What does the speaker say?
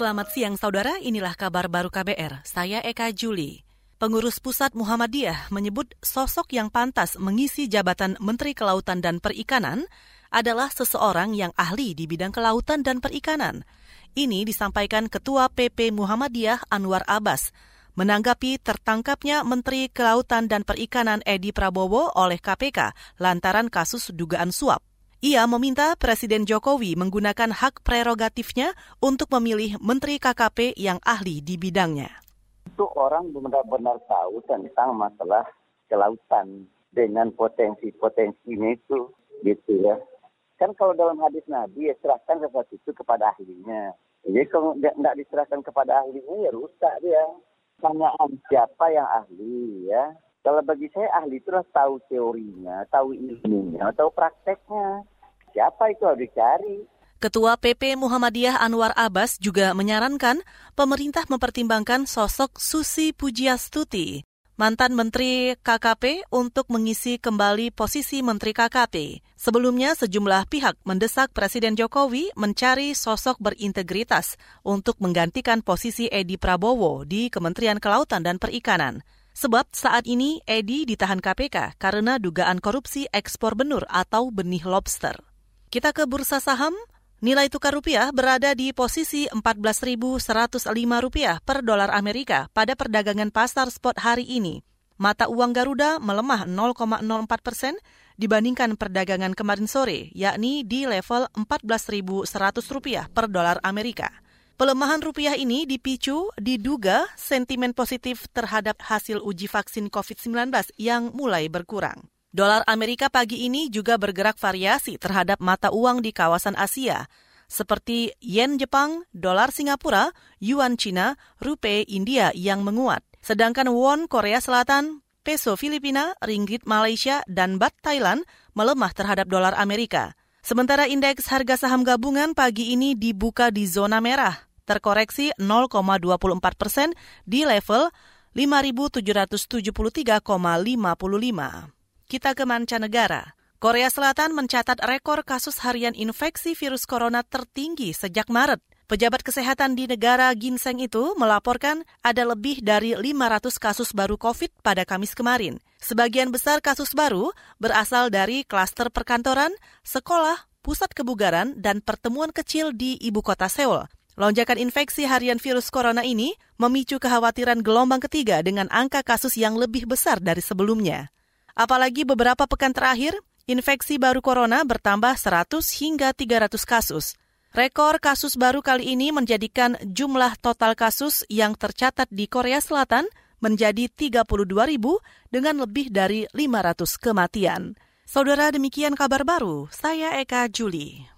Selamat siang saudara, inilah kabar baru KBR. Saya Eka Juli. Pengurus Pusat Muhammadiyah menyebut sosok yang pantas mengisi jabatan Menteri Kelautan dan Perikanan adalah seseorang yang ahli di bidang kelautan dan perikanan. Ini disampaikan Ketua PP Muhammadiyah Anwar Abbas menanggapi tertangkapnya Menteri Kelautan dan Perikanan Edi Prabowo oleh KPK lantaran kasus dugaan suap. Ia meminta Presiden Jokowi menggunakan hak prerogatifnya untuk memilih Menteri KKP yang ahli di bidangnya. Itu orang benar-benar tahu tentang masalah kelautan dengan potensi-potensinya itu gitu ya. Kan kalau dalam hadis Nabi ya serahkan sesuatu itu kepada ahlinya. Jadi kalau nggak diserahkan kepada ahlinya ya rusak dia. Pertanyaan siapa yang ahli ya kalau bagi saya ahli itu harus tahu teorinya, tahu ilmunya, tahu prakteknya. Siapa itu harus dicari. Ketua PP Muhammadiyah Anwar Abbas juga menyarankan pemerintah mempertimbangkan sosok Susi Pujiastuti, mantan Menteri KKP untuk mengisi kembali posisi Menteri KKP. Sebelumnya sejumlah pihak mendesak Presiden Jokowi mencari sosok berintegritas untuk menggantikan posisi Edi Prabowo di Kementerian Kelautan dan Perikanan. Sebab saat ini Edi ditahan KPK karena dugaan korupsi ekspor benur atau benih lobster. Kita ke bursa saham, nilai tukar rupiah berada di posisi 14.105 rupiah per dolar Amerika pada perdagangan pasar spot hari ini. Mata uang Garuda melemah 0,04 persen dibandingkan perdagangan kemarin sore, yakni di level 14.100 rupiah per dolar Amerika. Pelemahan rupiah ini dipicu diduga sentimen positif terhadap hasil uji vaksin COVID-19 yang mulai berkurang. Dolar Amerika pagi ini juga bergerak variasi terhadap mata uang di kawasan Asia, seperti yen Jepang, dolar Singapura, yuan Cina, rupiah India yang menguat. Sedangkan won Korea Selatan, peso Filipina, ringgit Malaysia, dan bat Thailand melemah terhadap dolar Amerika. Sementara indeks harga saham gabungan pagi ini dibuka di zona merah terkoreksi 0,24 persen di level 5.773,55. Kita ke mancanegara. Korea Selatan mencatat rekor kasus harian infeksi virus corona tertinggi sejak Maret. Pejabat kesehatan di negara ginseng itu melaporkan ada lebih dari 500 kasus baru COVID pada Kamis kemarin. Sebagian besar kasus baru berasal dari klaster perkantoran, sekolah, pusat kebugaran, dan pertemuan kecil di ibu kota Seoul. Lonjakan infeksi harian virus corona ini memicu kekhawatiran gelombang ketiga dengan angka kasus yang lebih besar dari sebelumnya. Apalagi beberapa pekan terakhir, infeksi baru corona bertambah 100 hingga 300 kasus. Rekor kasus baru kali ini menjadikan jumlah total kasus yang tercatat di Korea Selatan menjadi 32 ribu dengan lebih dari 500 kematian. Saudara demikian kabar baru, saya Eka Juli.